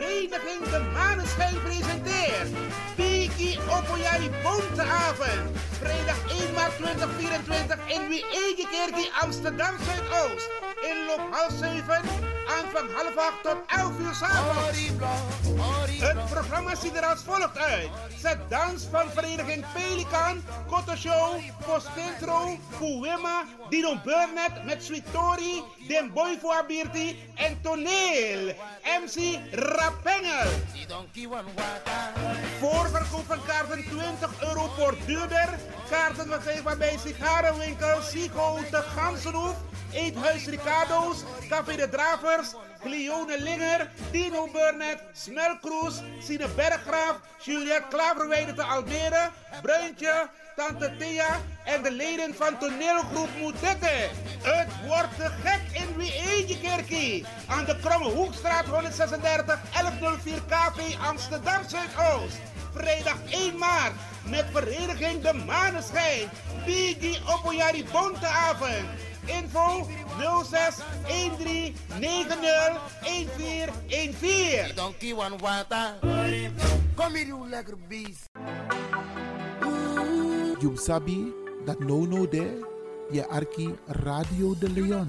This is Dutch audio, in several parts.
Vereniging De Maneschijn presenteert Piki Opoyari Bonteavond. Vrijdag 1 maart 2024 in Wiegekerkie Amsterdam Zuidoost. Inloop half 7, aanvang half 8 tot 11 uur s'avonds. Het programma ziet er als volgt uit. Zet dans van vereniging Pelikan, Koto Show, Postintro, Kuwema, Dino Burnett met Sweet Tori, Den Boy voor Abirti en Toneel. MC Rapengel. Voorverkoop van kaarten 20 euro voor duurder. Kaarten verkrijgbaar bij sigarenwinkel Sigo de Gansenhoef. Eethuis Ricardo's, Café de Dravers, Cleone Linger, Dino Burnett, Smelkroes, Sine Berggraaf, Juliette Klaverweide te Almere, Bruintje, Tante Thea en de leden van toneelgroep Moetette. Het wordt gek in Wiegekerkie. Aan de Kromme Hoekstraat 136 1104 KV Amsterdam Zuidoost. Vrijdag 1 maart met vereniging De Maneschijn. Bigi Opoyari Bonteavond. Info 06 13 90 1414. Donkey one water. Kom hier, you lekker beest. You sabi that no no there, je arki Radio de Leon.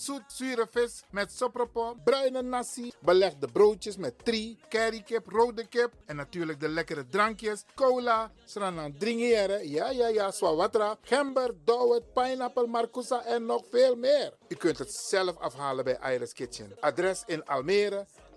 zoet zure vis met sopropo, bruine nasi, belegde broodjes met tri, currykip, rode kip en natuurlijk de lekkere drankjes, cola, sranan dringeren, ja ja ja, swawatra, gember, dowet, pineapple, marcousa en nog veel meer. U kunt het zelf afhalen bij Iris Kitchen. Adres in Almere,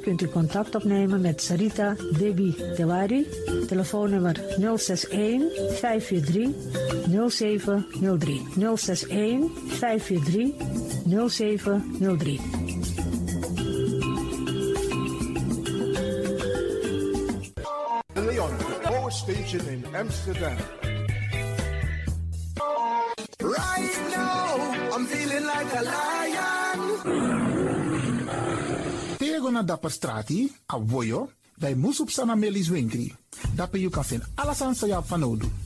kunt u contact opnemen met Sarita Debi Dewari. Telefoonnummer 061 543 0703. 061 543 0703. De Leon, Power Station in Amsterdam. Right feeling like a lion. Tego na dapper strati, a voyo, bij Moesop Sana Melis Winkri. Dapper you kan vinden alles aan sa.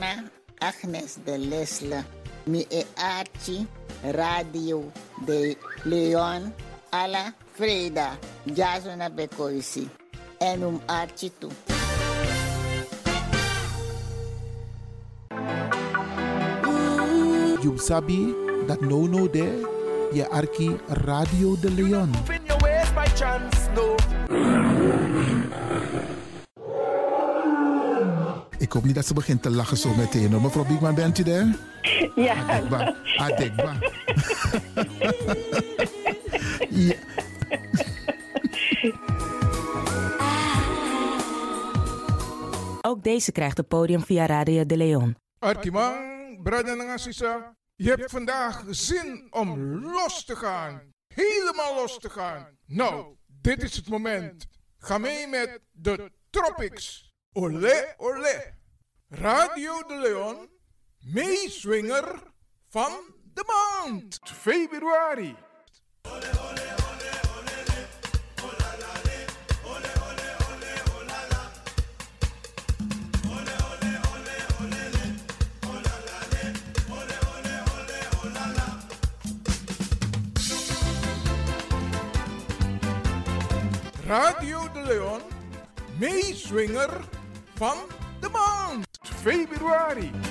Agnes de Lesle, mi e Archie, Radio de Leon, Ala Freda, Jasona Bekoisi, en um Archie toe. You sabi that no no there, je arki Radio de Leon. Ik hoop niet dat ze begint te lachen zo meteen. hoor. Mevrouw Biekman, bent u daar? Ja, Adekba. Adekba. ja. Ook deze krijgt het podium via Radio de Leon. Arkimang, brada en sisa, je hebt vandaag zin om los te gaan. Helemaal los te gaan. Nou, dit is het moment. Ga mee met de Tropics. Olé, olé. Radio de Leon, meeswinger van de maand. Februari. Radio de Leon, meeswinger van. Februari.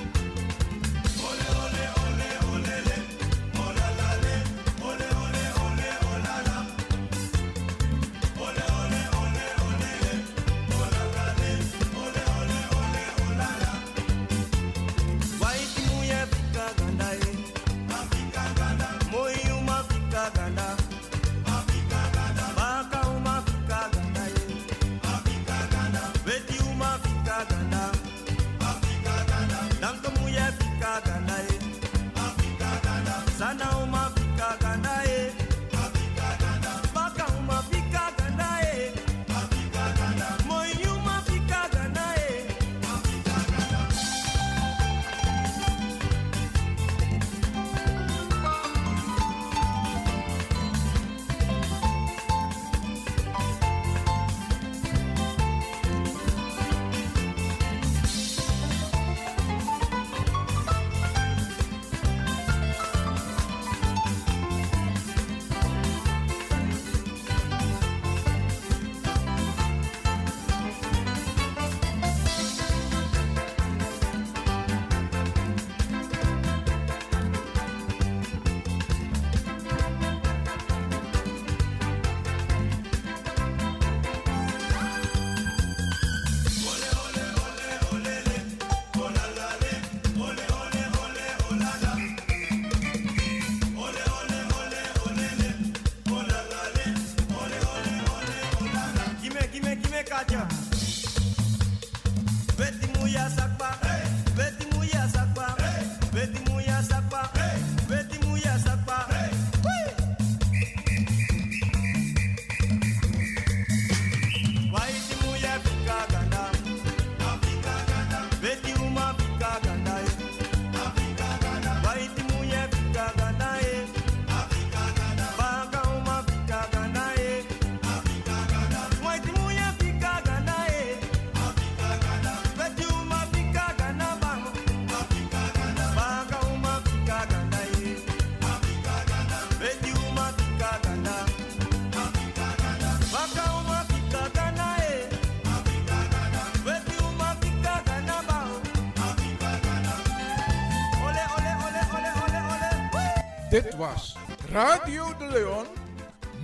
Was Radio de Leon,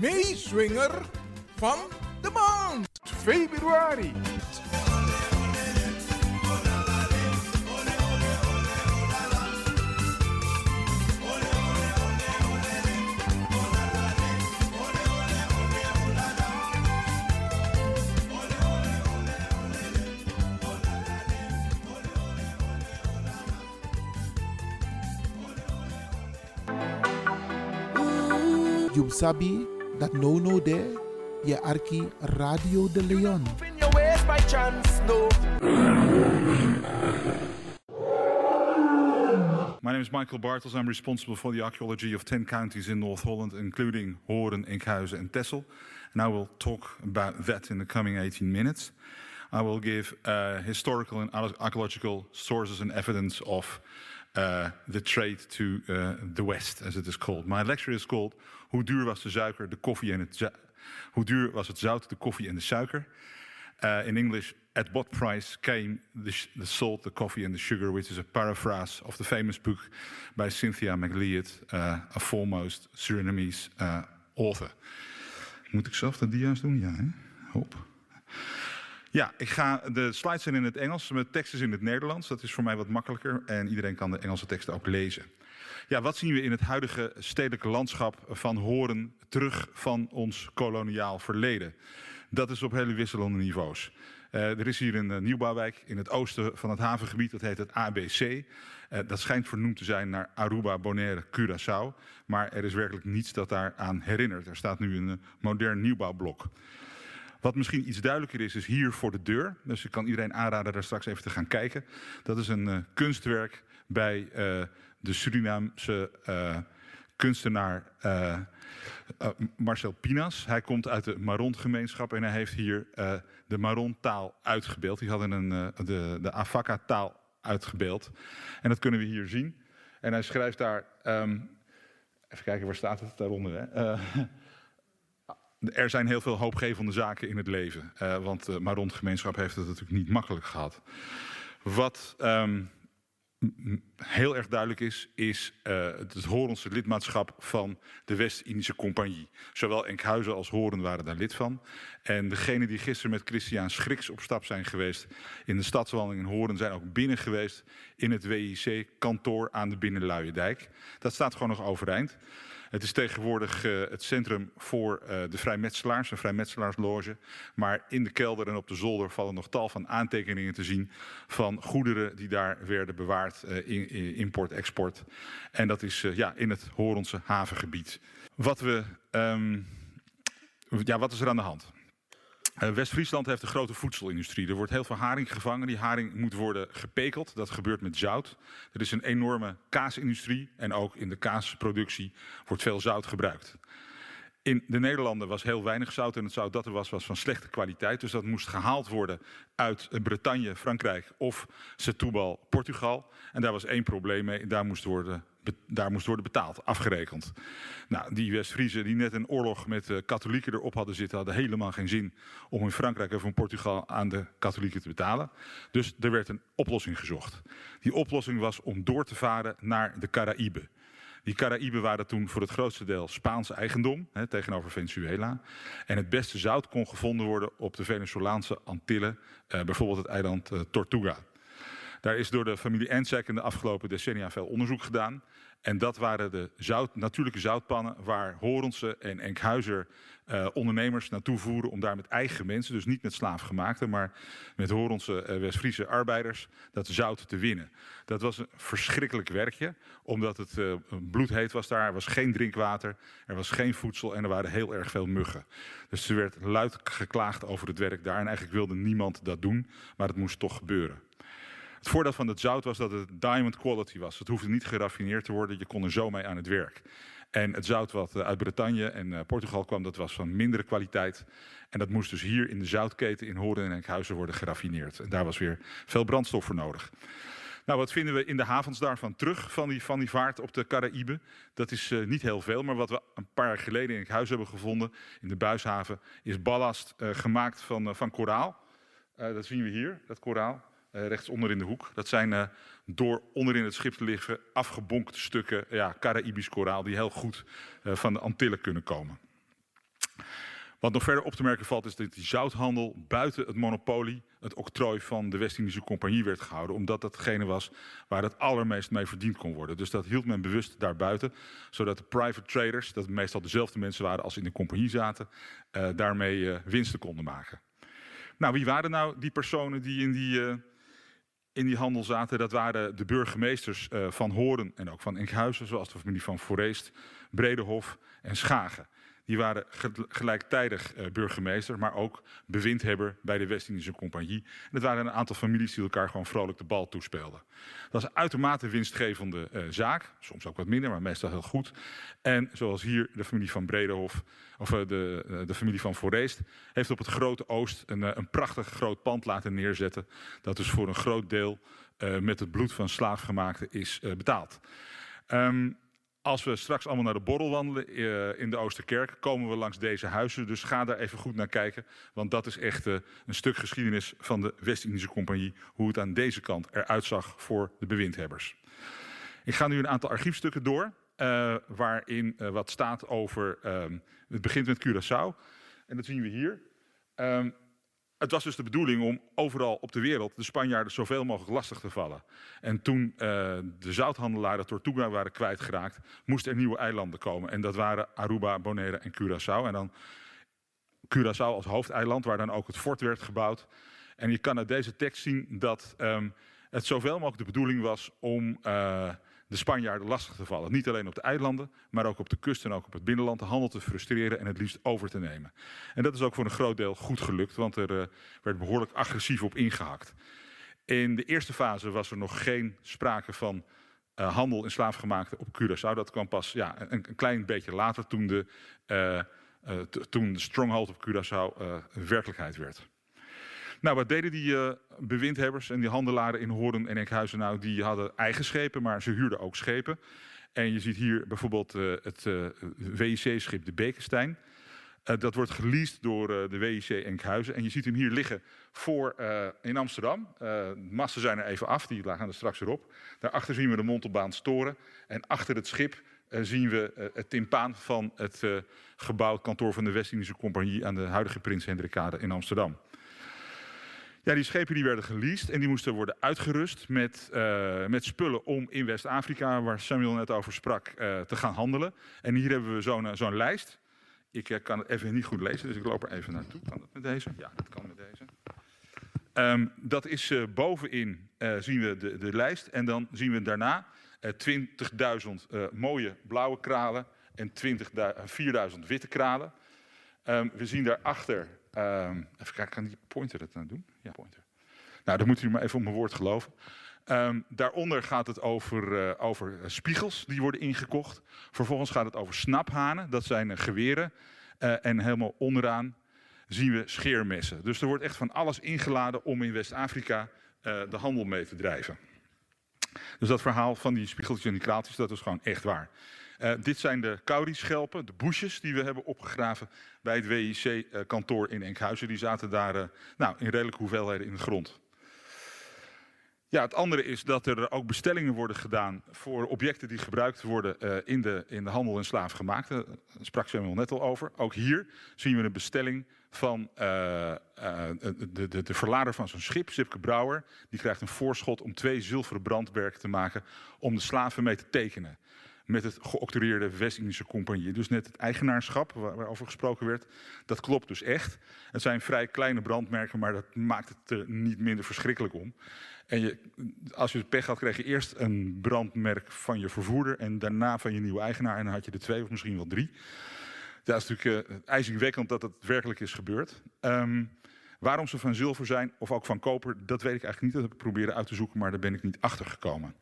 meeswinger van de maand. Februari. Sabi that no no there, je arki Radio de Leon. your ways by chance, no. My name is Michael Bartels. I'm responsible for the archaeology of 10 counties in North Holland, including Hoorn, Enkhuizen, and Tessel. And I will talk about that in the coming 18 minutes. I will give uh, historical and archaeological sources and evidence of uh, the trade to uh, the West, as it is called. My lecture is called Hoe duur was de suiker, de koffie en het Hoe duur was het zout, de koffie en de suiker? Uh, in English, at what price came the, the salt, the coffee, and the sugar, which is a paraphrase of the famous book by Cynthia McLeod, uh, a foremost Surinamese uh, author. Moet ik zelf de dia's doen? Ja, hè? Hoop. Ja, ik ga, de slides zijn in het Engels, mijn tekst is in het Nederlands. Dat is voor mij wat makkelijker en iedereen kan de Engelse teksten ook lezen. Ja, wat zien we in het huidige stedelijke landschap van Horen terug van ons koloniaal verleden? Dat is op hele wisselende niveaus. Eh, er is hier een eh, nieuwbouwwijk in het oosten van het havengebied, dat heet het ABC. Eh, dat schijnt vernoemd te zijn naar Aruba, Bonaire, Curaçao. Maar er is werkelijk niets dat daaraan herinnert. Er staat nu een modern nieuwbouwblok. Wat misschien iets duidelijker is, is hier voor de deur. Dus ik kan iedereen aanraden daar straks even te gaan kijken. Dat is een eh, kunstwerk bij eh, de Surinaamse eh, kunstenaar Marcel Pinas. Hij komt uit de Maront-gemeenschap en hij heeft hier de Maront-taal uitgebeeld. Die hadden een, de, de Afaka-taal uitgebeeld. En dat kunnen we hier zien. En hij schrijft daar... ehm, even kijken, waar staat het daaronder? Hè? Eh, er zijn heel veel hoopgevende zaken in het leven. eh, want de Maront-gemeenschap heeft het natuurlijk niet makkelijk gehad. Wat ehm, heel erg duidelijk is, is eh, het Horense lidmaatschap van de West-Indische Compagnie. Zowel Enkhuizen als Horen waren daar lid van. En degenen die gisteren met Christian Schriks op stap zijn geweest in de stadswandeling in Horen zijn ook binnen geweest in het WIC-kantoor aan de Binnenluiendijk. Dat staat gewoon nog overeind. Het is tegenwoordig eh, het centrum voor eh, de vrijmetselaars, een vrijmetselaarsloge. Maar in de kelder en op de zolder vallen nog tal van aantekeningen te zien van goederen die daar werden bewaard, eh, in, import, export. En dat is ja, in het Horense havengebied. Wat, we, ehm, ja, wat is er aan de hand? Eh, West-Friesland heeft een grote voedselindustrie. Er wordt heel veel haring gevangen. Die haring moet worden gepekeld. Dat gebeurt met zout. Er is een enorme kaasindustrie. En ook in de kaasproductie wordt veel zout gebruikt. In de Nederlanden was heel weinig zout. En het zout dat er was, was van slechte kwaliteit. Dus dat moest gehaald worden uit Bretagne, Frankrijk of Setúbal, Portugal. En daar was één probleem mee. Daar moest worden, daar moest worden betaald, afgerekend. Nou, die West-Friezen die net een oorlog met de katholieken erop hadden zitten... hadden helemaal geen zin om in Frankrijk of in Portugal aan de katholieken te betalen. Dus er werd een oplossing gezocht. Die oplossing was om door te varen naar de Caraïben. Die Caraïben waren toen voor het grootste deel Spaans eigendom hè, tegenover Venezuela. En het beste zout kon gevonden worden op de Venezolaanse Antillen, eh, bijvoorbeeld het eiland eh, Tortuga. Daar is door de familie Ensek in de afgelopen decennia veel onderzoek gedaan. En dat waren de zout, natuurlijke zoutpannen waar Horense en Enkhuizer eh, ondernemers naartoe voeren om daar met eigen mensen, dus niet met slaafgemaakte, maar met Horense eh, West-Friese arbeiders, dat zout te winnen. Dat was een verschrikkelijk werkje, omdat het eh, bloedheet was daar, er was geen drinkwater, er was geen voedsel en er waren heel erg veel muggen. Dus er werd luid geklaagd over het werk daar en eigenlijk wilde niemand dat doen, maar het moest toch gebeuren. Het voordeel van het zout was dat het diamond quality was. Het hoefde niet geraffineerd te worden, je kon er zo mee aan het werk. En het zout wat eh, uit Bretagne en eh, Portugal kwam, dat was van mindere kwaliteit. En dat moest dus hier in de zoutketen in Horen en Enkhuizen worden geraffineerd. En daar was weer veel brandstof voor nodig. Nou, wat vinden we in de havens daarvan terug, van die, van die vaart op de Caraïben? Dat is eh, niet heel veel, maar wat we een paar jaar geleden in Enkhuizen hebben gevonden, in de Buishaven, is ballast gemaakt van, van koraal. Dat zien we hier, dat koraal. Uh, rechtsonder in de hoek. Dat zijn uh, door onderin het schip te liggen afgebonkte stukken ja, Caraïbisch koraal die heel goed uh, van de Antillen kunnen komen. Wat nog verder op te merken valt is dat die zouthandel buiten het monopolie, het octrooi van de West-Indische Compagnie werd gehouden. Omdat dat degene was waar het allermeest mee verdiend kon worden. Dus dat hield men bewust daarbuiten. Zodat de private traders, dat meestal dezelfde mensen waren als in de compagnie zaten, daarmee winsten konden maken. Nou, wie waren nou die personen die in die, in die handel zaten? Dat waren de burgemeesters van Horen en ook van Enkhuizen, zoals de familie van Foreest, Bredehof en Schagen. Die waren gelijktijdig uh, burgemeester, maar ook bewindhebber bij de West-Indische Compagnie. En het waren een aantal families die elkaar gewoon vrolijk de bal toespeelden. Dat was een uitermate winstgevende uh, zaak, soms ook wat minder, maar meestal heel goed. En zoals hier de familie van Bredehof, of uh, de, de familie van Foreest, heeft op het Grote Oost een, een prachtig groot pand laten neerzetten. Dat dus voor een groot deel met het bloed van slaafgemaakten is betaald. Um, als we straks allemaal naar de borrel wandelen uh, in de Oosterkerk, komen we langs deze huizen. Dus ga daar even goed naar kijken, want dat is echt uh, een stuk geschiedenis van de West-Indische Compagnie, hoe het aan deze kant eruit zag voor de bewindhebbers. Ik ga nu een aantal archiefstukken door, uh, waarin wat staat over, ehm, het begint met Curaçao, en dat zien we hier. Um, het was dus de bedoeling om overal op de wereld de Spanjaarden zoveel mogelijk lastig te vallen. En toen uh, de zouthandelaren Tortuga waren kwijtgeraakt, moesten er nieuwe eilanden komen. En dat waren Aruba, Bonaire en Curaçao. En dan Curaçao als hoofdeiland, waar dan ook het fort werd gebouwd. En je kan uit deze tekst zien dat um, het zoveel mogelijk de bedoeling was om uh, de Spanjaarden lastig te vallen. Niet alleen op de eilanden, maar ook op de kust en ook op het binnenland de handel te frustreren en het liefst over te nemen. En dat is ook voor een groot deel goed gelukt, want er uh, werd behoorlijk agressief op ingehakt. In de eerste fase was er nog geen sprake van uh, handel in slaafgemaakte op Curaçao. Dat kwam pas ja, een, een klein beetje later toen de, uh, toen de stronghold op Curaçao werkelijkheid werd. Nou, wat deden die uh, bewindhebbers en die handelaren in Hoorn en Enkhuizen nou? Die hadden eigen schepen, maar ze huurden ook schepen. En je ziet hier bijvoorbeeld uh, het uh, WIC-schip de Bekenstein. dat wordt geleased door de WIC Enkhuizen. En je ziet hem hier liggen voor, in Amsterdam. de massen zijn er even af, die gaan er straks weer op. Daarachter zien we de Montelbaan storen. En achter het schip zien we het timpaan van het gebouwd kantoor van de West-Indische Compagnie aan de huidige Prins Hendrikade in Amsterdam. Ja, die schepen die werden geleased en die moesten worden uitgerust met, uh, met spullen om in West-Afrika, waar Samuel net over sprak, uh, te gaan handelen. En hier hebben we zo'n zo'n lijst. Ik kan het even niet goed lezen, dus ik loop er even naartoe. Kan dat met deze? Ja, dat kan met deze. Um, dat is bovenin zien we de, de lijst en dan zien we daarna 20.000 mooie blauwe kralen en 4.000 witte kralen. Um, we zien daarachter Um, even kijken, kan die pointer dat nou doen? Ja, pointer. Nou, dan moet u maar even op mijn woord geloven. Um, daaronder gaat het over, uh, over spiegels die worden ingekocht. Vervolgens gaat het over snaphanen, dat zijn uh, geweren. En helemaal onderaan zien we scheermessen. Dus er wordt echt van alles ingeladen om in West-Afrika de handel mee te drijven. Dus dat verhaal van die spiegeltjes en die kraaltjes, dat is gewoon echt waar. Uh, dit zijn de Kauri-schelpen, de boesjes die we hebben opgegraven bij het WIC-kantoor in Enkhuizen. Die zaten daar uh, nou, in redelijke hoeveelheden in de grond. Ja, het andere is dat er ook bestellingen worden gedaan voor objecten die gebruikt worden uh, in, de, in de handel in slaafgemaakte. Daar sprak Samuel net al over. Ook hier zien we een bestelling van de, de, de verlader van zo'n schip, Sipke Brouwer. Die krijgt een voorschot om twee zilveren brandwerken te maken om de slaven mee te tekenen met het geoctroyeerde West-Indische Compagnie. Dus net het eigenaarschap waarover gesproken werd, dat klopt dus echt. Het zijn vrij kleine brandmerken, maar dat maakt het er niet minder verschrikkelijk om. En je, als je pech had, kreeg je eerst een brandmerk van je vervoerder en daarna van je nieuwe eigenaar. En dan had je er twee of misschien wel drie. Dat is natuurlijk uh, ijzingwekkend dat het werkelijk is gebeurd. Um, waarom ze van zilver zijn of ook van koper, dat weet ik eigenlijk niet. Dat heb ik proberen uit te zoeken, maar daar ben ik niet achter gekomen.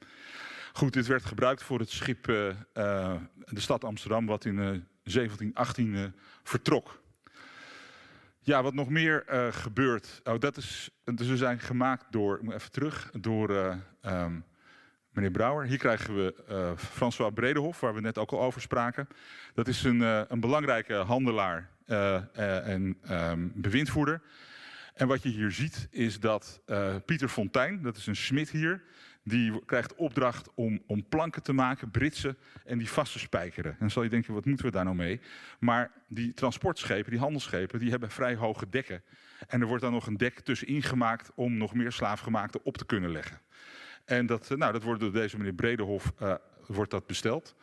Goed, dit werd gebruikt voor het schip uh, uh, de stad Amsterdam, wat in uh, 1718 vertrok. Ja, wat nog meer gebeurt. Oh, dat is, ze zijn gemaakt door, ik moet even terug, door um, meneer Brouwer. Hier krijgen we François Bredehof, waar we net ook al over spraken. Dat is een, een belangrijke handelaar en um, bewindvoerder. En wat je hier ziet is dat Pieter Fontijn, dat is een smid hier, die krijgt opdracht om, om planken te maken, britsen en die vast te spijkeren. En dan zal je denken, wat moeten we daar nou mee? Maar die transportschepen, die handelsschepen, die hebben vrij hoge dekken. En er wordt dan nog een dek tussenin gemaakt om nog meer slaafgemaakte op te kunnen leggen. En dat, nou, dat wordt door deze meneer Bredehof uh, wordt dat besteld.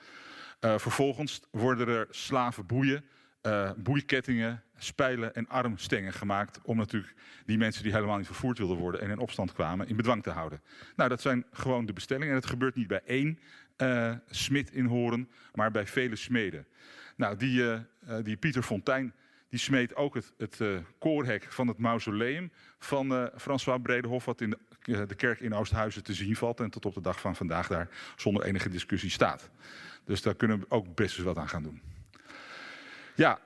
Uh, vervolgens worden er slavenboeien, uh, boeikettingen, spijlen en armstengen gemaakt. Om natuurlijk die mensen die helemaal niet vervoerd wilden worden en in opstand kwamen, in bedwang te houden. Nou, dat zijn gewoon de bestellingen. En het gebeurt niet bij één uh, smid in Horen, maar bij vele smeden. Nou, die, uh, die Pieter Fontijn, die smeet ook het, het koorhek van het mausoleum van François Bredehof, wat in de, de, kerk in Oosthuizen te zien valt en tot op de dag van vandaag daar zonder enige discussie staat. Dus daar kunnen we ook best eens wat aan gaan doen. Ja,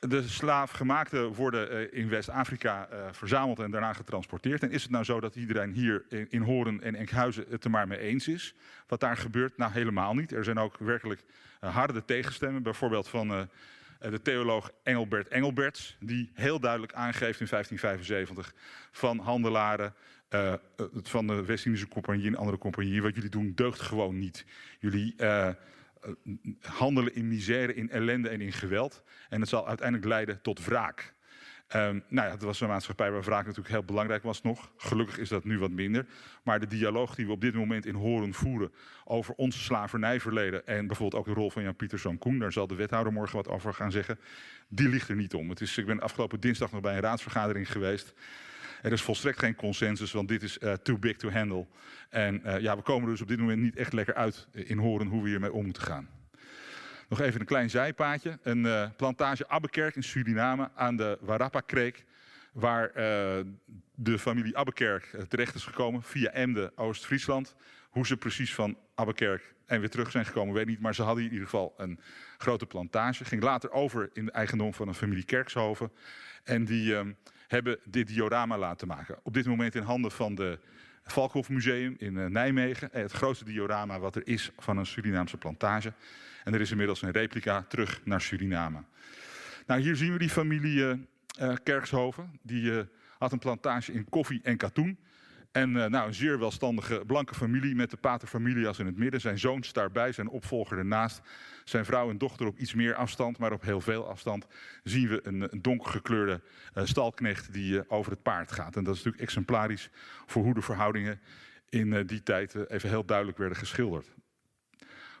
de slaafgemaakten worden in West-Afrika verzameld en daarna getransporteerd. En is het nou zo dat iedereen hier in, Horen en Enkhuizen het er maar mee eens is? Wat daar gebeurt? Nou, helemaal niet. Er zijn ook werkelijk harde tegenstemmen, bijvoorbeeld van de theoloog Engelbert Engelberts, die heel duidelijk aangeeft in 1575 van handelaren van de West-Indische Compagnie en andere compagnieën, wat jullie doen deugt gewoon niet. Jullie handelen in misère, in ellende en in geweld. En het zal uiteindelijk leiden tot wraak. Um, nou ja, het was een maatschappij waar wraak natuurlijk heel belangrijk was nog. Gelukkig is dat nu wat minder. Maar de dialoog die we op dit moment in Horen voeren over ons slavernijverleden en bijvoorbeeld ook de rol van Jan Pieterszoon Koen, daar zal de wethouder morgen wat over gaan zeggen, die ligt er niet om. Het is, ik ben afgelopen dinsdag nog bij een raadsvergadering geweest. Er is volstrekt geen consensus, want dit is uh, too big to handle. En uh, ja, we komen dus op dit moment niet echt lekker uit in Horen hoe we hiermee om moeten gaan. Nog even een klein zijpaadje. Een plantage Abbekerk in Suriname aan de Warappa-kreek. Waar de familie Abbekerk terecht is gekomen via Emden, Oost-Friesland. Hoe ze precies van Abbekerk en weer terug zijn gekomen, weet ik niet. Maar ze hadden in ieder geval een grote plantage. Ging later over in de eigendom van een familie Kerkshoven. En die um, hebben dit diorama laten maken. Op dit moment in handen van de Valkhof Museum in uh, Nijmegen. Het grootste diorama wat er is van een Surinaamse plantage. En er is inmiddels een replica terug naar Suriname. Nou, hier zien we die familie uh, Kerkshoven. Die had een plantage in koffie en katoen. En nou, een zeer welstandige blanke familie met de paterfamilias in het midden. Zijn zoons daarbij, zijn opvolger ernaast. Zijn vrouw en dochter op iets meer afstand, maar op heel veel afstand zien we een, een donkergekleurde stalknecht die over het paard gaat. En dat is natuurlijk exemplarisch voor hoe de verhoudingen in die tijd even heel duidelijk werden geschilderd.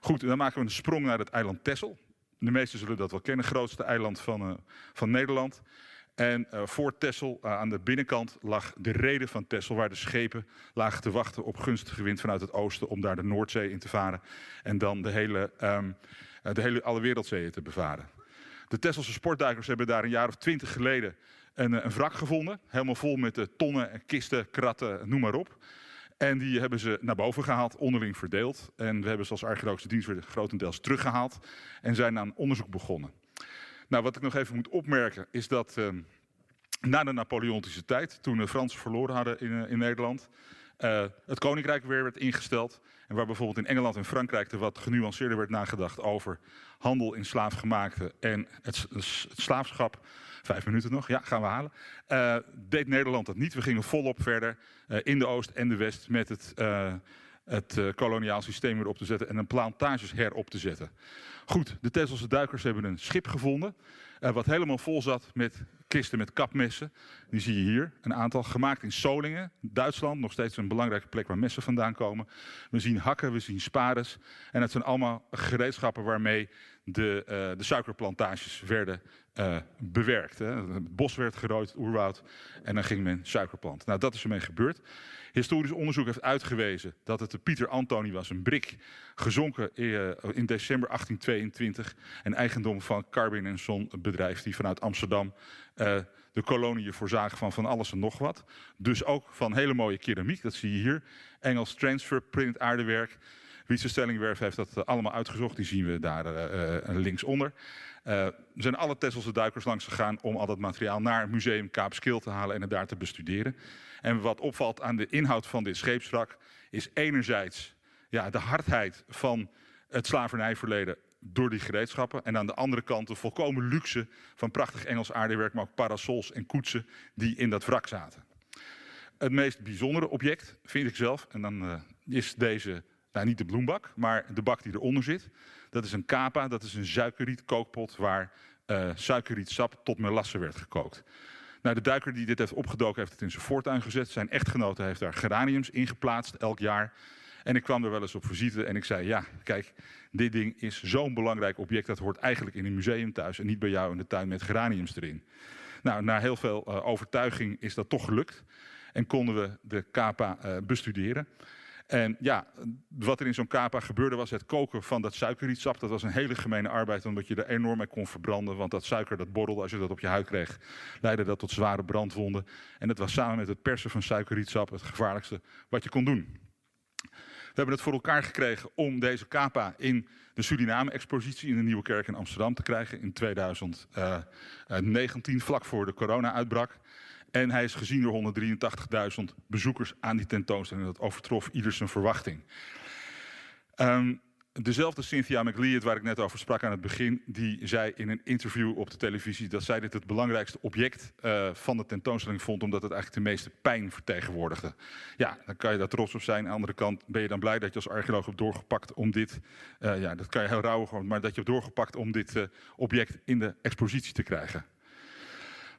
Goed, dan maken we een sprong naar het eiland Texel. De meesten zullen dat wel kennen, grootste eiland van, van Nederland. En uh, voor Texel, uh, aan de binnenkant, lag de reden van Texel, waar de schepen lagen te wachten op gunstige wind vanuit het oosten om daar de Noordzee in te varen en dan de hele, um, de hele alle wereldzeeën te bevaren. De Tesselse sportduikers hebben daar een jaar of twintig geleden een, een wrak gevonden, helemaal vol met tonnen, kisten, kratten, noem maar op. En die hebben ze naar boven gehaald, onderling verdeeld. En we hebben ze als archeologische dienst weer grotendeels teruggehaald. En zijn aan onderzoek begonnen. Nou, wat ik nog even moet opmerken is dat uh, na de Napoleontische tijd, toen de Fransen verloren hadden in, uh, in Nederland, uh, het koninkrijk weer werd ingesteld. En waar bijvoorbeeld in Engeland en Frankrijk er wat genuanceerder werd nagedacht over handel in slaafgemaakte en het, het slaafschap. Vijf minuten nog, ja, gaan we halen. Uh, deed Nederland dat niet. We gingen volop verder in de Oost en de West met het, het koloniaal systeem weer op te zetten en een plantages herop te zetten. Goed, de Tesselse duikers hebben een schip gevonden. wat helemaal vol zat met kisten met kapmessen. Die zie je hier. Een aantal gemaakt in Solingen, Duitsland. Nog steeds een belangrijke plek waar messen vandaan komen. We zien hakken, we zien spades. En het zijn allemaal gereedschappen waarmee de, uh, de suikerplantages werden uh, bewerkt. Hè. Het bos werd gerooid, oerwoud. En dan ging men suikerplanten. Nou, dat is ermee gebeurd. Historisch onderzoek heeft uitgewezen dat het de Pieter Antoni was, een brik, gezonken in december 1822. En eigendom van Carbin en Son, bedrijf die vanuit Amsterdam uh, de koloniën voorzagen van van alles en nog wat. Dus ook van hele mooie keramiek, dat zie je hier. Engels transfer print aardewerk. Wietse Stellingwerf heeft dat allemaal uitgezocht, die zien we daar uh, linksonder. Uh, er zijn alle Tesselse duikers langs gegaan om al dat materiaal naar het museum Kaapskil te halen en het daar te bestuderen. En wat opvalt aan de inhoud van dit scheepswrak is enerzijds ja, de hardheid van het slavernijverleden door die gereedschappen. En aan de andere kant de volkomen luxe van prachtig Engels aardewerk, maar ook parasols en koetsen die in dat wrak zaten. Het meest bijzondere object vind ik zelf, en dan is deze, nou niet de bloembak, maar de bak die eronder zit. Dat is een kapa, dat is een suikerriet kookpot waar uh, suikerrietsap tot melasse werd gekookt. Nou, de duiker die dit heeft opgedoken heeft het in zijn voortuin gezet. Zijn echtgenote heeft daar geraniums in geplaatst elk jaar. En ik kwam er wel eens op visite en ik zei, ja, kijk, dit ding is zo'n belangrijk object. Dat hoort eigenlijk in een museum thuis en niet bij jou in de tuin met geraniums erin. Nou, na heel veel uh, overtuiging is dat toch gelukt. En konden we de kapa uh, bestuderen. En ja, wat er in zo'n kapa gebeurde was het koken van dat suikerrietsap. Dat was een hele gemene arbeid, omdat je er enorm mee kon verbranden. Want dat suiker dat borrelde, als je dat op je huid kreeg, leidde dat tot zware brandwonden. En dat was samen met het persen van suikerrietsap het gevaarlijkste wat je kon doen. We hebben het voor elkaar gekregen om deze kapa in de Suriname-expositie in de Nieuwe Kerk in Amsterdam te krijgen in 2019, vlak voor de corona-uitbrak. En hij is gezien door 183.000 bezoekers aan die tentoonstelling. Dat overtrof ieder zijn verwachting. Um, dezelfde Cynthia McLeod, waar ik net over sprak aan het begin, die zei in een interview op de televisie dat zij dit het belangrijkste object uh, van de tentoonstelling vond, omdat het eigenlijk de meeste pijn vertegenwoordigde. Ja, dan kan je daar trots op zijn. Aan de andere kant ben je dan blij dat je als archeoloog hebt doorgepakt om dit, uh, ja, dat kan je heel rauw, maar dat je hebt doorgepakt om dit uh, object in de expositie te krijgen.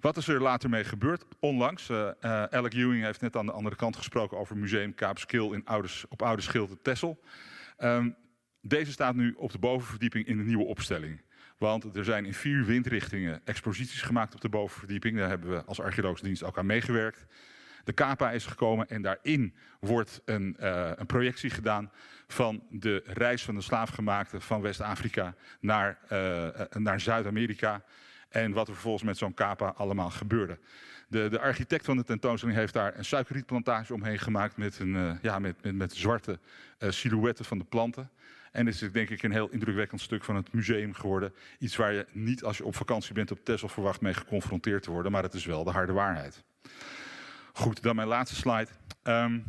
Wat is er later mee gebeurd? Onlangs, uh, Alec Ewing heeft net aan de andere kant gesproken over Museum Kaapskil in Ouders, op Oude Schild Tessel. Um, deze staat nu op de bovenverdieping in de nieuwe opstelling. Want er zijn in vier windrichtingen exposities gemaakt op de bovenverdieping. Daar hebben we als archeologische dienst ook aan meegewerkt. De KAPA is gekomen en daarin wordt een, uh, een projectie gedaan van de reis van de slaafgemaakte van West-Afrika naar, naar Zuid-Amerika. En wat er vervolgens met zo'n kapa allemaal gebeurde. De, de, architect van de tentoonstelling heeft daar een suikerrietplantage omheen gemaakt met, een, uh, ja, met, met, met zwarte uh, silhouetten van de planten. En het is denk ik een heel indrukwekkend stuk van het museum geworden. Iets waar je niet als je op vakantie bent op Texel verwacht mee geconfronteerd te worden. Maar het is wel de harde waarheid. Goed, dan mijn laatste slide. Um,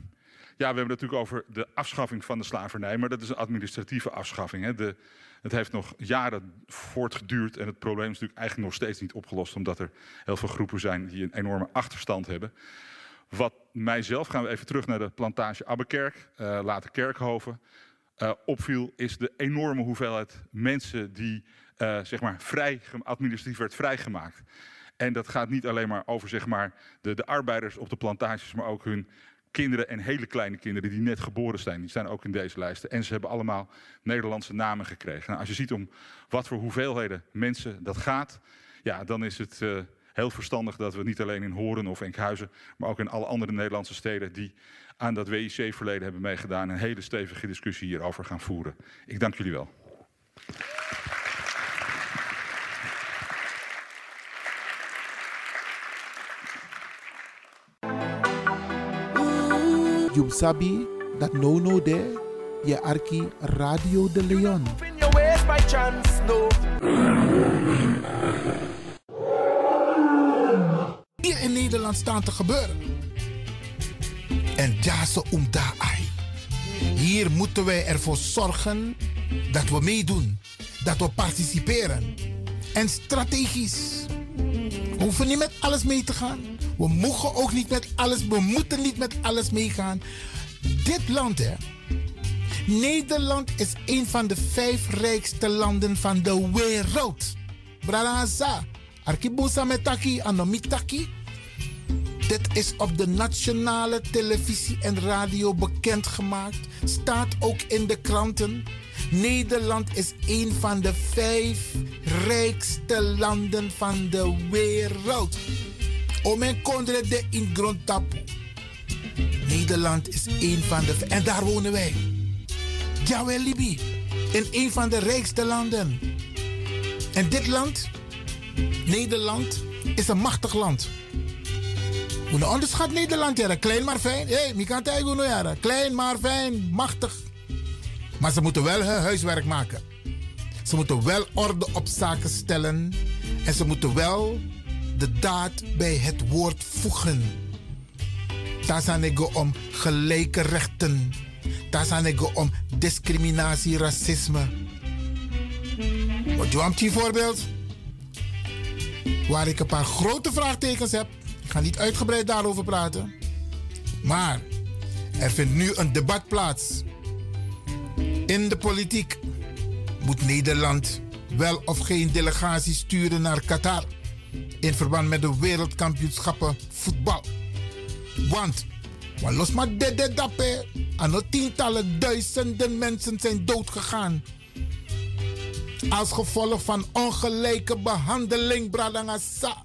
ja, we hebben het natuurlijk over de afschaffing van de slavernij. Maar dat is een administratieve afschaffing. Hè. De, het heeft nog jaren voortgeduurd en het probleem is natuurlijk eigenlijk nog steeds niet opgelost, omdat er heel veel groepen zijn die een enorme achterstand hebben. Wat mijzelf, gaan we even terug naar de plantage Abbekerk, uh, later Kerkhoven, uh, opviel, is de enorme hoeveelheid mensen die uh, zeg maar vrij, administratief werd vrijgemaakt. En dat gaat niet alleen maar over zeg maar, de, de arbeiders op de plantages, maar ook hun kinderen en hele kleine kinderen die net geboren zijn. Die staan ook in deze lijsten. En ze hebben allemaal Nederlandse namen gekregen. Nou, als je ziet om wat voor hoeveelheden mensen dat gaat, ja, dan is het uh, heel verstandig dat we niet alleen in Horen of Enkhuizen, maar ook in alle andere Nederlandse steden die aan dat WIC-verleden hebben meegedaan, een hele stevige discussie hierover gaan voeren. Ik dank jullie wel. Sabi that no no there, je arki Radio de Leon. Hier in Nederland staan te gebeuren. En ja, ze om daar. Hier moeten wij ervoor zorgen dat we meedoen, dat we participeren. En strategisch. We hoeven niet met alles mee te gaan. We mogen ook niet met alles, we moeten niet met alles meegaan. Dit land, hè. Nederland is een van de vijf rijkste landen van de wereld. Bradaza, Arkibusa metaki, anomitaki. Dit is op de nationale televisie en radio bekendgemaakt. Staat ook in de kranten. Nederland is een van de vijf rijkste landen van de wereld. Omen kondre de in grondtapu. Nederland is een van de... En daar wonen wij. Jawel, Libi. In een van de rijkste landen. En dit land, Nederland, is een machtig land. Hoe onderschat Nederland, ja. Klein maar fijn. Hé, hey, kan tegen ja. Klein maar fijn, machtig. Maar ze moeten wel hun huiswerk maken. Ze moeten wel orde op zaken stellen. En ze moeten wel de daad bij het woord voegen. Daar zijn ik om gelijke rechten. Daar zijn ik om discriminatie, racisme. Wat je voorbeeld? Waar ik een paar grote vraagtekens heb. Ik ga niet uitgebreid daarover praten. Maar er vindt nu een debat plaats. In de politiek moet Nederland wel of geen delegatie sturen naar Qatar in verband met de wereldkampioenschappen voetbal. Want, want los maar de dappe, aan tientallen duizenden mensen zijn doodgegaan. Als gevolg van ongelijke behandeling, bradangasa.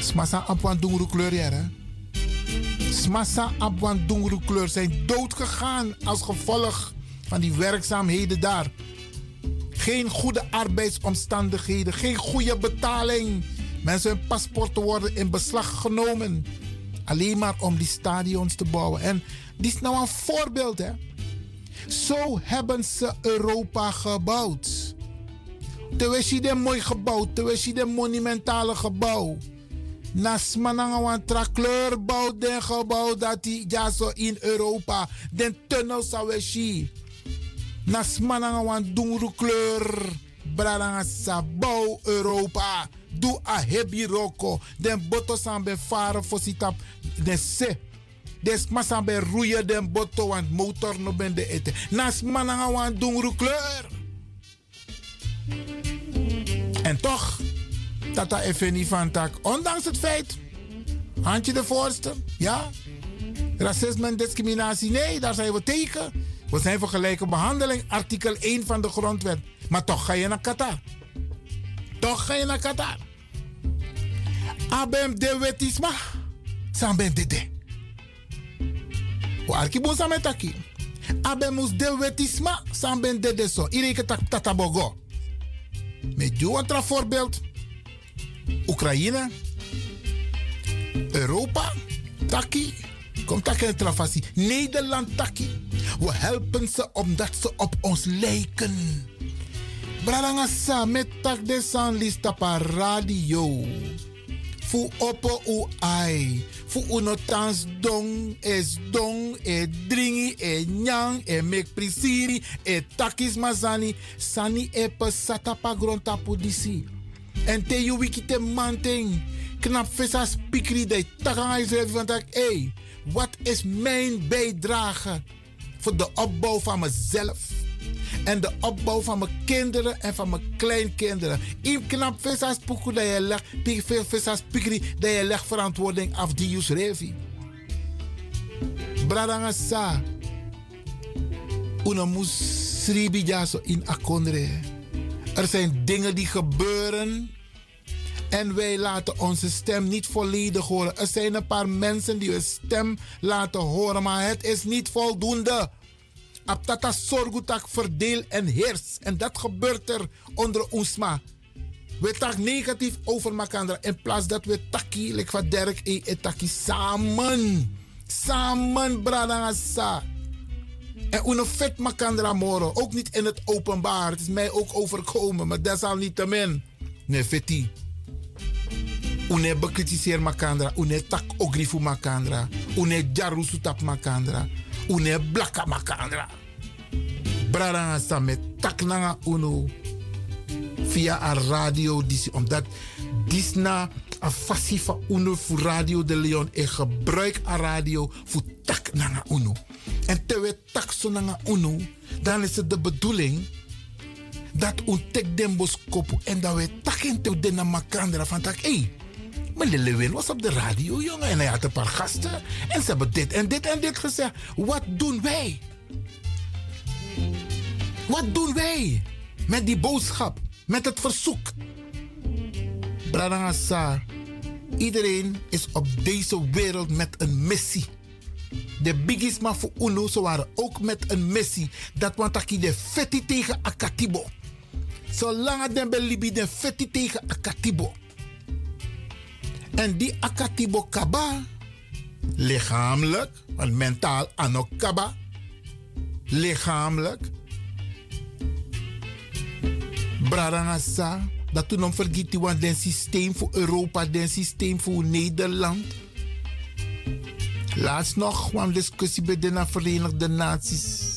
Smasa apwan dungru kleur, hè? Smasa apwan dungru kleur zijn doodgegaan als gevolg van die werkzaamheden daar. Geen goede arbeidsomstandigheden, geen goede betaling. Mensen hun paspoorten worden in beslag genomen. Alleen maar om die stadions te bouwen. En dit is nou een voorbeeld, hè. Zo hebben ze Europa gebouwd. Terwijl je een mooi gebouw, terwijl je een monumentale gebouw. Nas mananga tra kleurbouw den gebouw dat die ja zo in Europa. Den tunnel zou we Nas mananga wan dungru kleur. Bradanga sabouw Europa. Doe a hebi roko. Den boto san be faren voor sitap. Den se. Des masan be roeien den boto want motor no ben de. Nas mananga wan dungru kleur. En toch, Tata Effendi van Tak, ondanks het feit, handje de voorste, ja, racisme en discriminatie, nee, daar zijn we tegen. We zijn voor gelijke behandeling, artikel 1 van de grondwet. Maar toch ga je naar Qatar. Toch ga je naar Qatar. Abem de wetisma, samben de de. Waarki bosa metaki. Abem mus de wetisma, samben de de so. Ireke tatabogo. Met jou een voorbeeld. Oekraïne. Europa. Taki. Komt tak in trafasi. Nederland taki. We helpen ze omdat ze op ons lijken. Bralangasa met tak de san lista pa radio. Fu opo u ai. Fu uno tans dong, es dong, e dringi, e nyang, e mek prisiri, e takis mazani. Sani e pe satapa grontapu disi. En te you wiki te manting. Knap visa spikri de takanga is van tak. Hey, wat is mijn bijdrage voor de opbouw van mezelf? En de opbouw van mijn kinderen en van mijn kleinkinderen. In knap visa spoku dat je legt. Veel visa spikri dat je legt verantwoording af die jus revi. Bradanga sa. Una mus sribi jaso in akondre. Er zijn dingen die gebeuren en wij laten onze stem niet volledig horen. Er zijn een paar mensen die hun stem laten horen, maar het is niet voldoende. Aptata sorgutak verdeel en heers. En dat gebeurt er onder Oesma. We tak negatief over elkaar in plaats dat we taki, like van Dirk e etaki samen. Samen, bradangasa. En une vet makandra moro. Ook niet in het openbaar. Het is mij ook overkomen, maar desalniettemin. Nee, feti. Une bekritiseer makandra. Une tak ogrifu makandra. Une jarusu tap makandra. Une blaka makandra. Braranga sa met tak nanga uno. Via a radio disi. Omdat disna a fassie van uno voor Radio de Leon. En gebruik a radio voor tak nanga uno. En terwijl tak so nanga uno. Dan is het de bedoeling dat un tek den boskopu en dat we takken te den makandra van tak. Hey, meneer Lewin was op de radio, jongen, en hij had een paar gasten. En ze hebben dit en dit en dit gezegd. Wat doen wij? Wat doen wij met die boodschap, met het verzoek? Bradangasa, iedereen is op deze wereld met een missie. De biggies maar voor UNO, ze waren ook met een missie. Dat want ik de fetti tegen Akatibo. Zolang belibi de fetti tegen Akatibo. En die Akatibo kaba, lichamelijk, want mentaal anok kaba, lichamelijk. Brarangasa, dat toen om vergeten, want den systeem voor Europa, den systeem voor Nederland. Laatst nog kwam discussie bij de Verenigde Naties.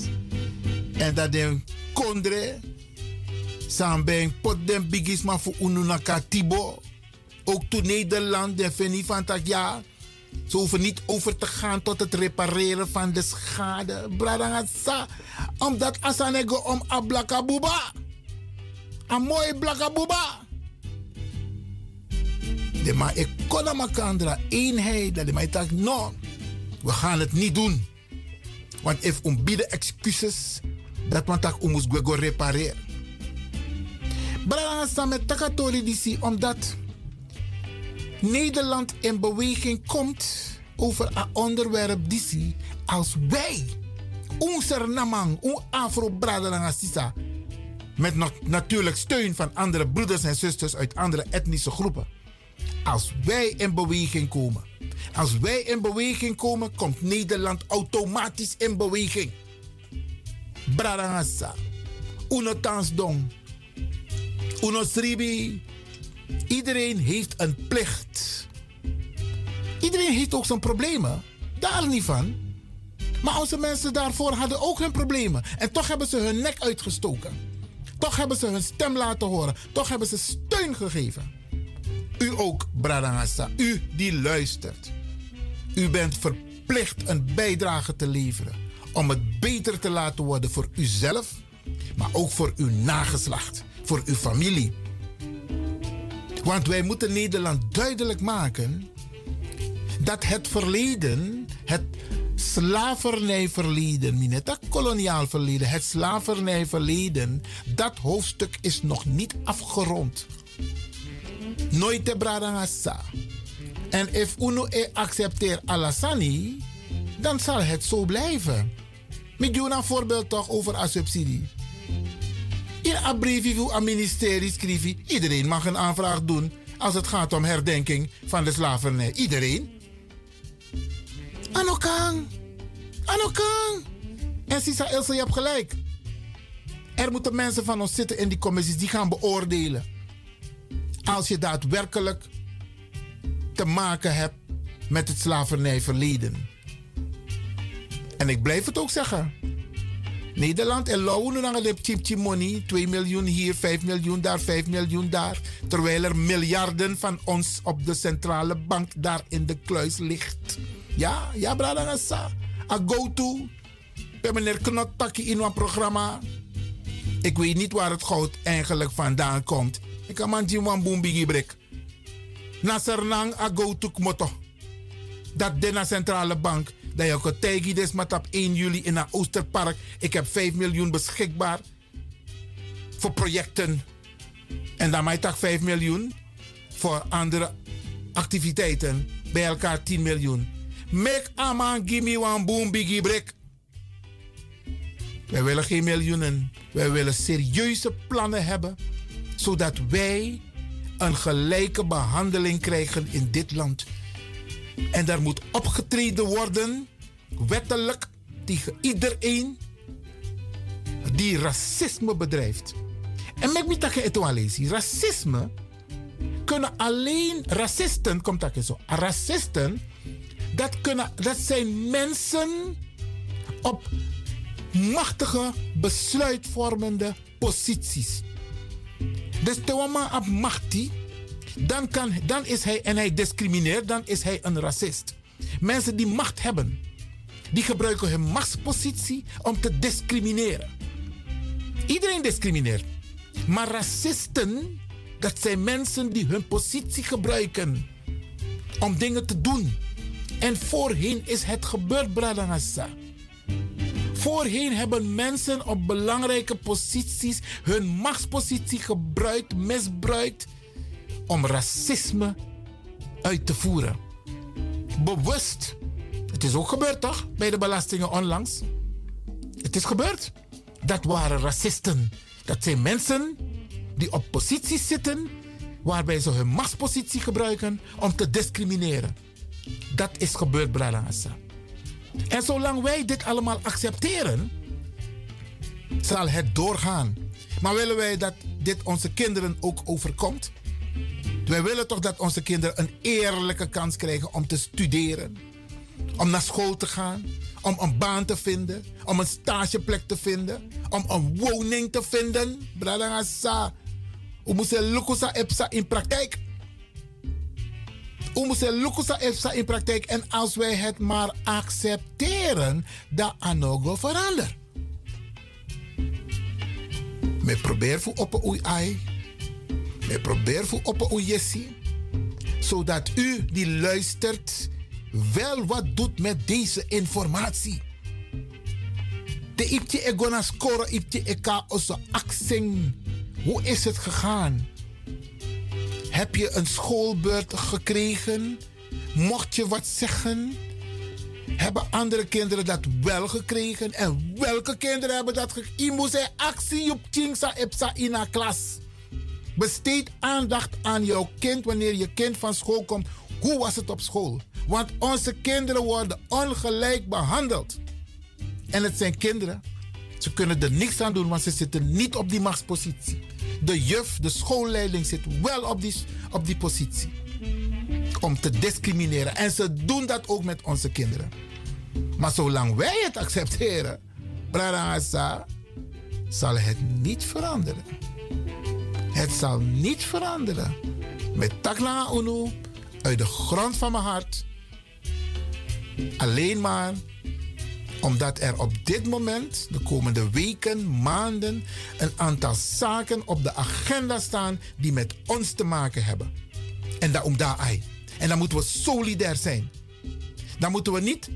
En dat de Kondre, Sambeng pot den bigis maar voor ununaka. Ook toen Nederland, de Fanny van dat ja. Ze hoeven niet over te gaan tot het repareren van de schade. Bradangasa. Omdat asanego om a blakabuba. Een mooie blakabuba. De maar ik kon eenheid. Dat de maar ik no, we gaan het niet doen. Want if um bieden excuses, dat man tak umus go repareren. Bradangasa met takatori disi, omdat Nederland in beweging komt over een onderwerp die als wij, onze namang, onze afro sisa, met natuurlijk steun van andere broeders en zusters uit andere etnische groepen. Als wij in beweging komen, als wij in beweging komen, komt Nederland automatisch in beweging. Bradangasa, uno tansdong, uno sribi, Iedereen heeft een plicht. Iedereen heeft ook zijn problemen. Daar niet van. Maar onze mensen daarvoor hadden ook hun problemen. En toch hebben ze hun nek uitgestoken. Toch hebben ze hun stem laten horen. Toch hebben ze steun gegeven. U ook, Bradangasa. U die luistert. U bent verplicht een bijdrage te leveren. Om het beter te laten worden voor uzelf. Maar ook voor uw nageslacht. Voor uw familie want wij moeten Nederland duidelijk maken dat het verleden, het slavernijverleden, niet het koloniaal verleden, het slavernijverleden, dat hoofdstuk is nog niet afgerond. Nooit te bradangasa. En if uno e accepteert Alassani, dan zal het zo blijven. Met een voorbeeld toch over subsidie. In een briefje ministerie schreef iedereen mag een aanvraag doen als het gaat om herdenking van de slavernij. Iedereen. Anokang. Anokang. En Sisa Ilse, je hebt gelijk. Er moeten mensen van ons zitten in die commissies die gaan beoordelen. Als je daadwerkelijk te maken hebt met het slavernijverleden. En ik blijf het ook zeggen. Nederland en Lauwen dan de money. 2 miljoen hier, 5 miljoen daar, 5 miljoen daar. Terwijl er miljarden van ons op de centrale bank daar in de kluis ligt. Ja, ja, Bradangasa. A go to. Bij meneer in een programma. Ik weet niet waar het goud eigenlijk vandaan komt. Ik kan man een boom bigi brek. Nasernang a go to kmoto. Dat de centrale bank dat je ook tegen des met op 1 juli in een Oosterpark. Ik heb 5 miljoen beschikbaar voor projecten. En dan maak ik 5 miljoen voor andere activiteiten. Bij elkaar 10 miljoen. Make a man give me one boom biggie break. Wij willen geen miljoenen. Wij willen serieuze plannen hebben. Zodat wij een gelijke behandeling krijgen in dit land. En daar moet opgetreden worden, wettelijk, tegen iedereen die racisme bedrijft. En met me dat je racisme kunnen alleen racisten, komt dat zo, racisten, dat, kunnen, dat zijn mensen op machtige, besluitvormende posities. Dus de op machtie dan, kan, dan is hij, en hij discrimineert, dan is hij een racist. Mensen die macht hebben, die gebruiken hun machtspositie om te discrimineren. Iedereen discrimineert. Maar racisten, dat zijn mensen die hun positie gebruiken om dingen te doen. En voorheen is het gebeurd, Bradangassa. Voorheen hebben mensen op belangrijke posities hun machtspositie gebruikt, misbruikt om racisme uit te voeren. Bewust. Het is ook gebeurd toch? Bij de belastingen onlangs. Het is gebeurd. Dat waren racisten. Dat zijn mensen die op posities zitten waarbij ze hun machtspositie gebruiken om te discrimineren. Dat is gebeurd, Bralangasa. En zolang wij dit allemaal accepteren, zal het doorgaan. Maar willen wij dat dit onze kinderen ook overkomt? Wij willen toch dat onze kinderen een eerlijke kans krijgen om te studeren, om naar school te gaan, om een baan te vinden, om een stageplek te vinden, om een woning te vinden. Bradangasa. We moeten lukusa epsa in praktijk. We moeten lukusa epsa in praktijk. En als wij het maar accepteren, dan anogo veranderen. Me probeer voor op een ai. Me probeer voor op een jessie. Zodat u die luistert wel wat doet met deze informatie. De ipje egona score ipje eka osso aksing. Hoe is het gegaan? Heb je een schoolbeurt gekregen? Mocht je wat zeggen? Hebben andere kinderen dat wel gekregen? En welke kinderen hebben dat gekregen? Je moet actie op Chingsa Epsa in klas. Besteed aandacht aan jouw kind wanneer je kind van school komt. Hoe was het op school? Want onze kinderen worden ongelijk behandeld. En het zijn kinderen. Ze kunnen er niks aan doen, want ze zitten niet op die machtspositie. De juf, de schoolleiding zit wel op die, op die positie. Om te discrimineren. En ze doen dat ook met onze kinderen. Maar zolang wij het accepteren, Brarasa, zal het niet veranderen. Het zal niet veranderen. Met Takla Unu, uit de grond van mijn hart, alleen maar omdat er op dit moment, de komende weken, maanden, een aantal zaken op de agenda staan die met ons te maken hebben. En daarom daar ai. En dan moeten we solidair zijn. Dan moeten we niet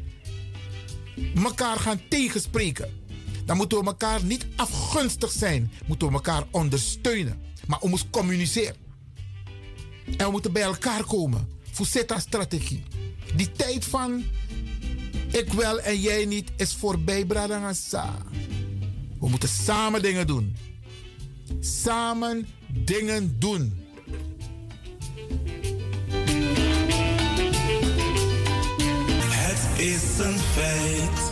elkaar gaan tegenspreken. Dan moeten we elkaar niet afgunstig zijn. Moeten we elkaar ondersteunen. Maar we moeten communiceren. En we moeten bij elkaar komen. Voor strategie. Die tijd van ik wel en jij niet is voorbij, Bradangasa. We moeten samen dingen doen. Samen dingen doen. Het is een feit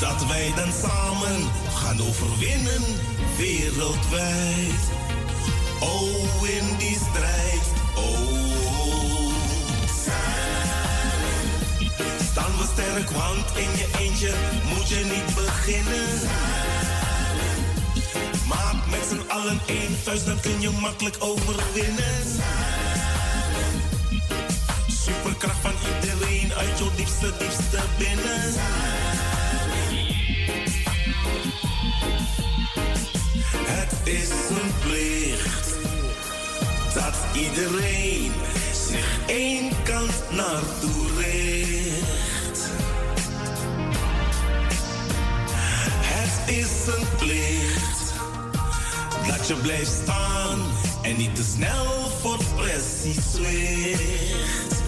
dat wij dan samen gaan overwinnen wereldwijd. Oh, in die strijd, oh. Sterk, want in je eentje moet je niet beginnen. Maak met z'n allen één vuist, dan kun je makkelijk overwinnen. Superkracht van iedereen uit jouw diepste, diepste binnen. Het is een plicht dat iedereen zich één kant naartoe richt. Is een plicht dat je blijft staan en niet te snel voor pressie zwicht.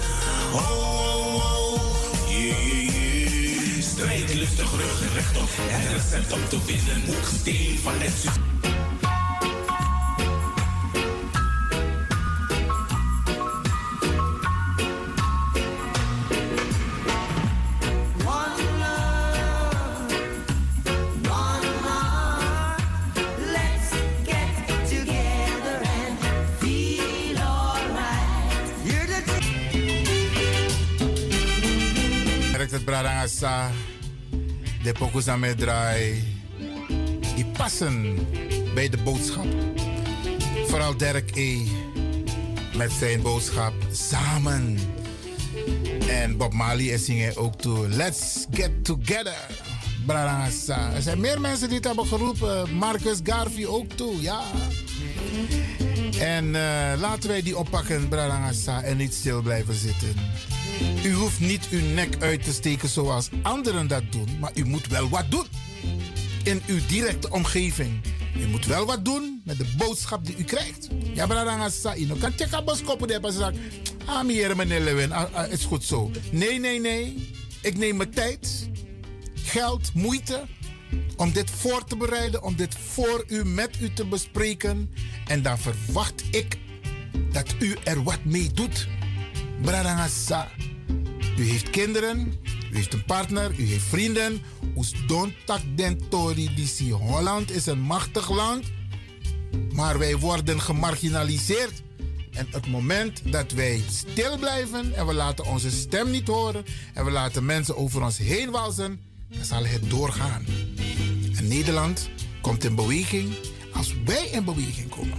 Oh, oh, oh, yeah. Strijd rug rechtop. Het recept om te winnen. Hoeksteen van het succes. De Pokusa Medrai, die passen bij de boodschap. Vooral Dirk E. met zijn boodschap samen. En Bob Marley is zingen ook toe. Let's get together. Bradangasa. Er zijn meer mensen die het hebben geroepen. Marcus Garvey ook toe, ja. En eh, laten wij die oppakken, Bradangasa, en niet stil blijven zitten. U hoeft niet uw nek uit te steken zoals anderen dat doen, maar u moet wel wat doen. In uw directe omgeving. U moet wel wat doen met de boodschap die u krijgt. Ja, Bradangasa, ino kan checken boskoppen de pas Ah, meneer, meneer Lewin, ah, ah, is goed zo. Nee, nee, nee. Ik neem mijn tijd, geld, moeite om dit voor te bereiden, om dit voor u, met u te bespreken. En dan verwacht ik dat u er wat mee doet. Bradangasa. U heeft kinderen, u heeft een partner, u heeft vrienden. Us don't tak den tori. Holland is een machtig land, maar wij worden gemarginaliseerd. En het moment dat wij stil blijven en we laten onze stem niet horen en we laten mensen over ons heen walzen, dan zal het doorgaan. En Nederland komt in beweging als wij in beweging komen.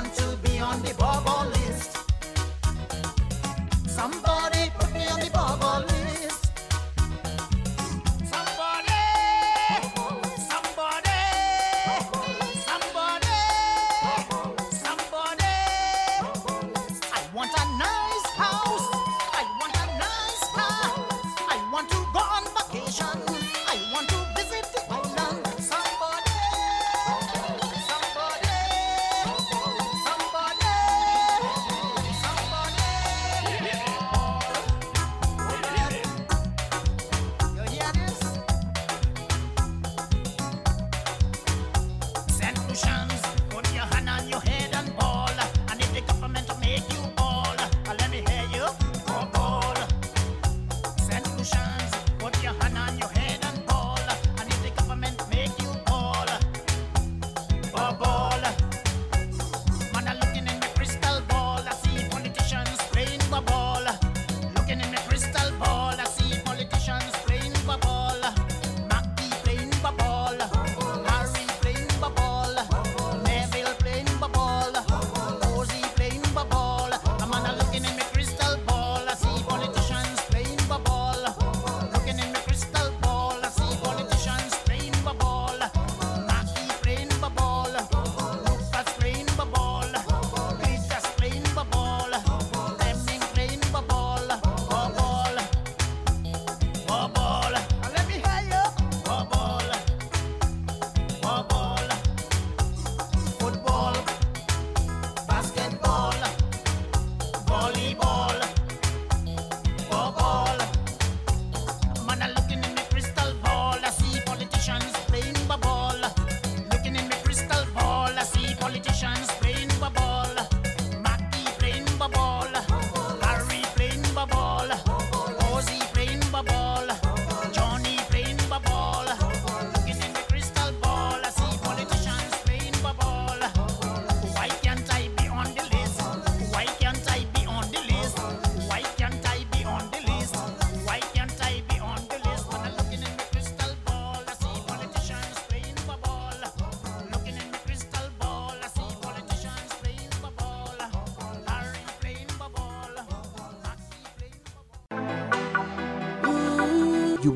want to be on the bubble.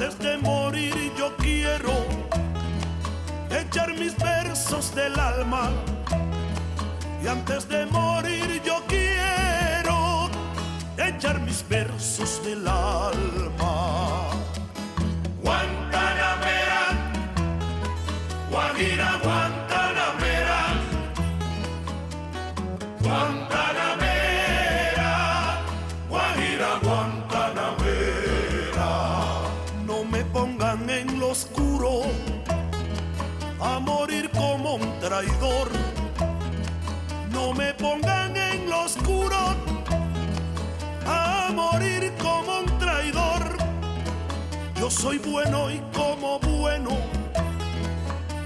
antes de morir yo quiero echar mis versos del alma. Y antes de morir yo quiero echar mis versos del alma. Pongan en lo oscuro a morir como un traidor. Yo soy bueno y como bueno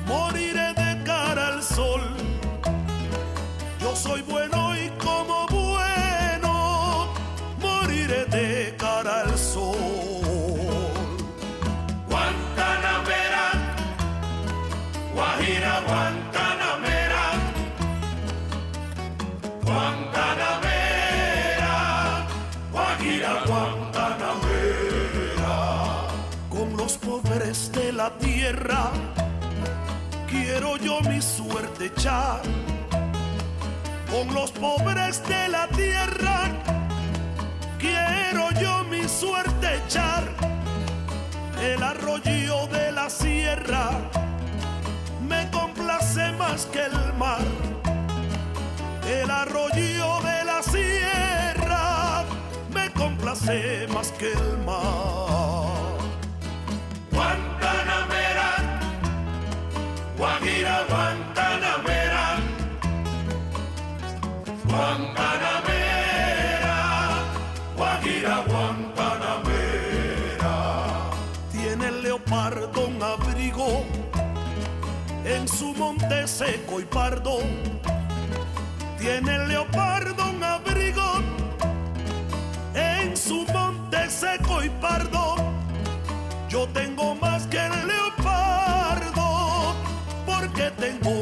moriré de cara al sol. Yo soy bueno la tierra quiero yo mi suerte echar. Con los pobres de la tierra quiero yo mi suerte echar. El arroyo de la sierra me complace más que el mar. El arroyo de la sierra me complace más que el mar. Guajira Guantanamera, Guantanamera, Guajira Guantanamera. Tiene el leopardo un abrigo en su monte seco y pardo. Tiene el leopardo un abrigo en su monte seco y pardo. Yo tengo más que el they want.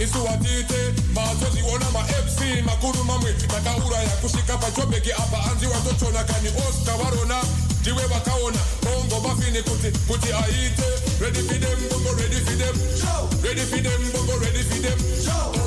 Mazoziona, isuwatite, mazoziona ma MC, makuru mamwe, takaura ya kushika pachobeki apa anzi watochona kani Oscar varona, ndiwe vakaona, bongo bafini kuti, kuti aite, ready for them, bongo ready for them, ready for them, bongo ready for them, Downtown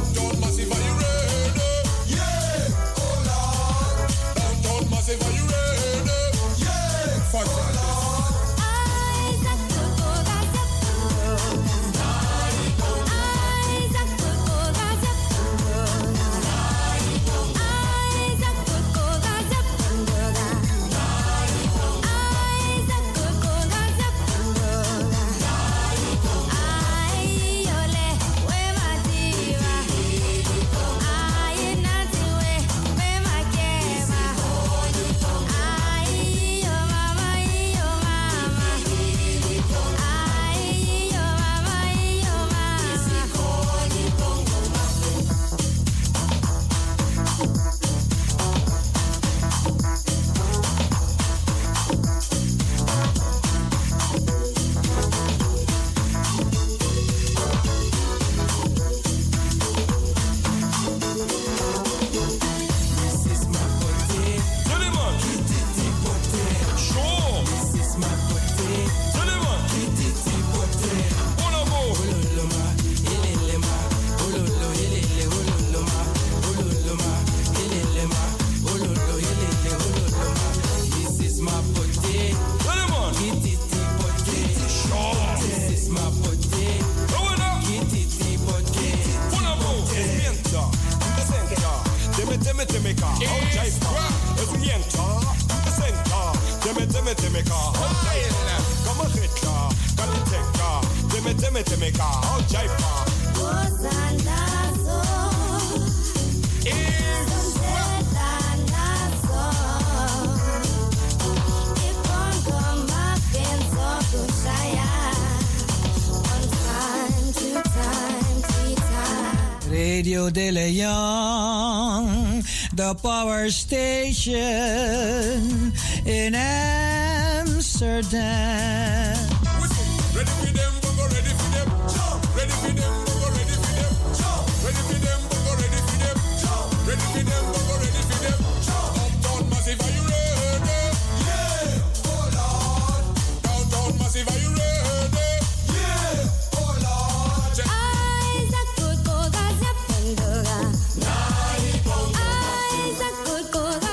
station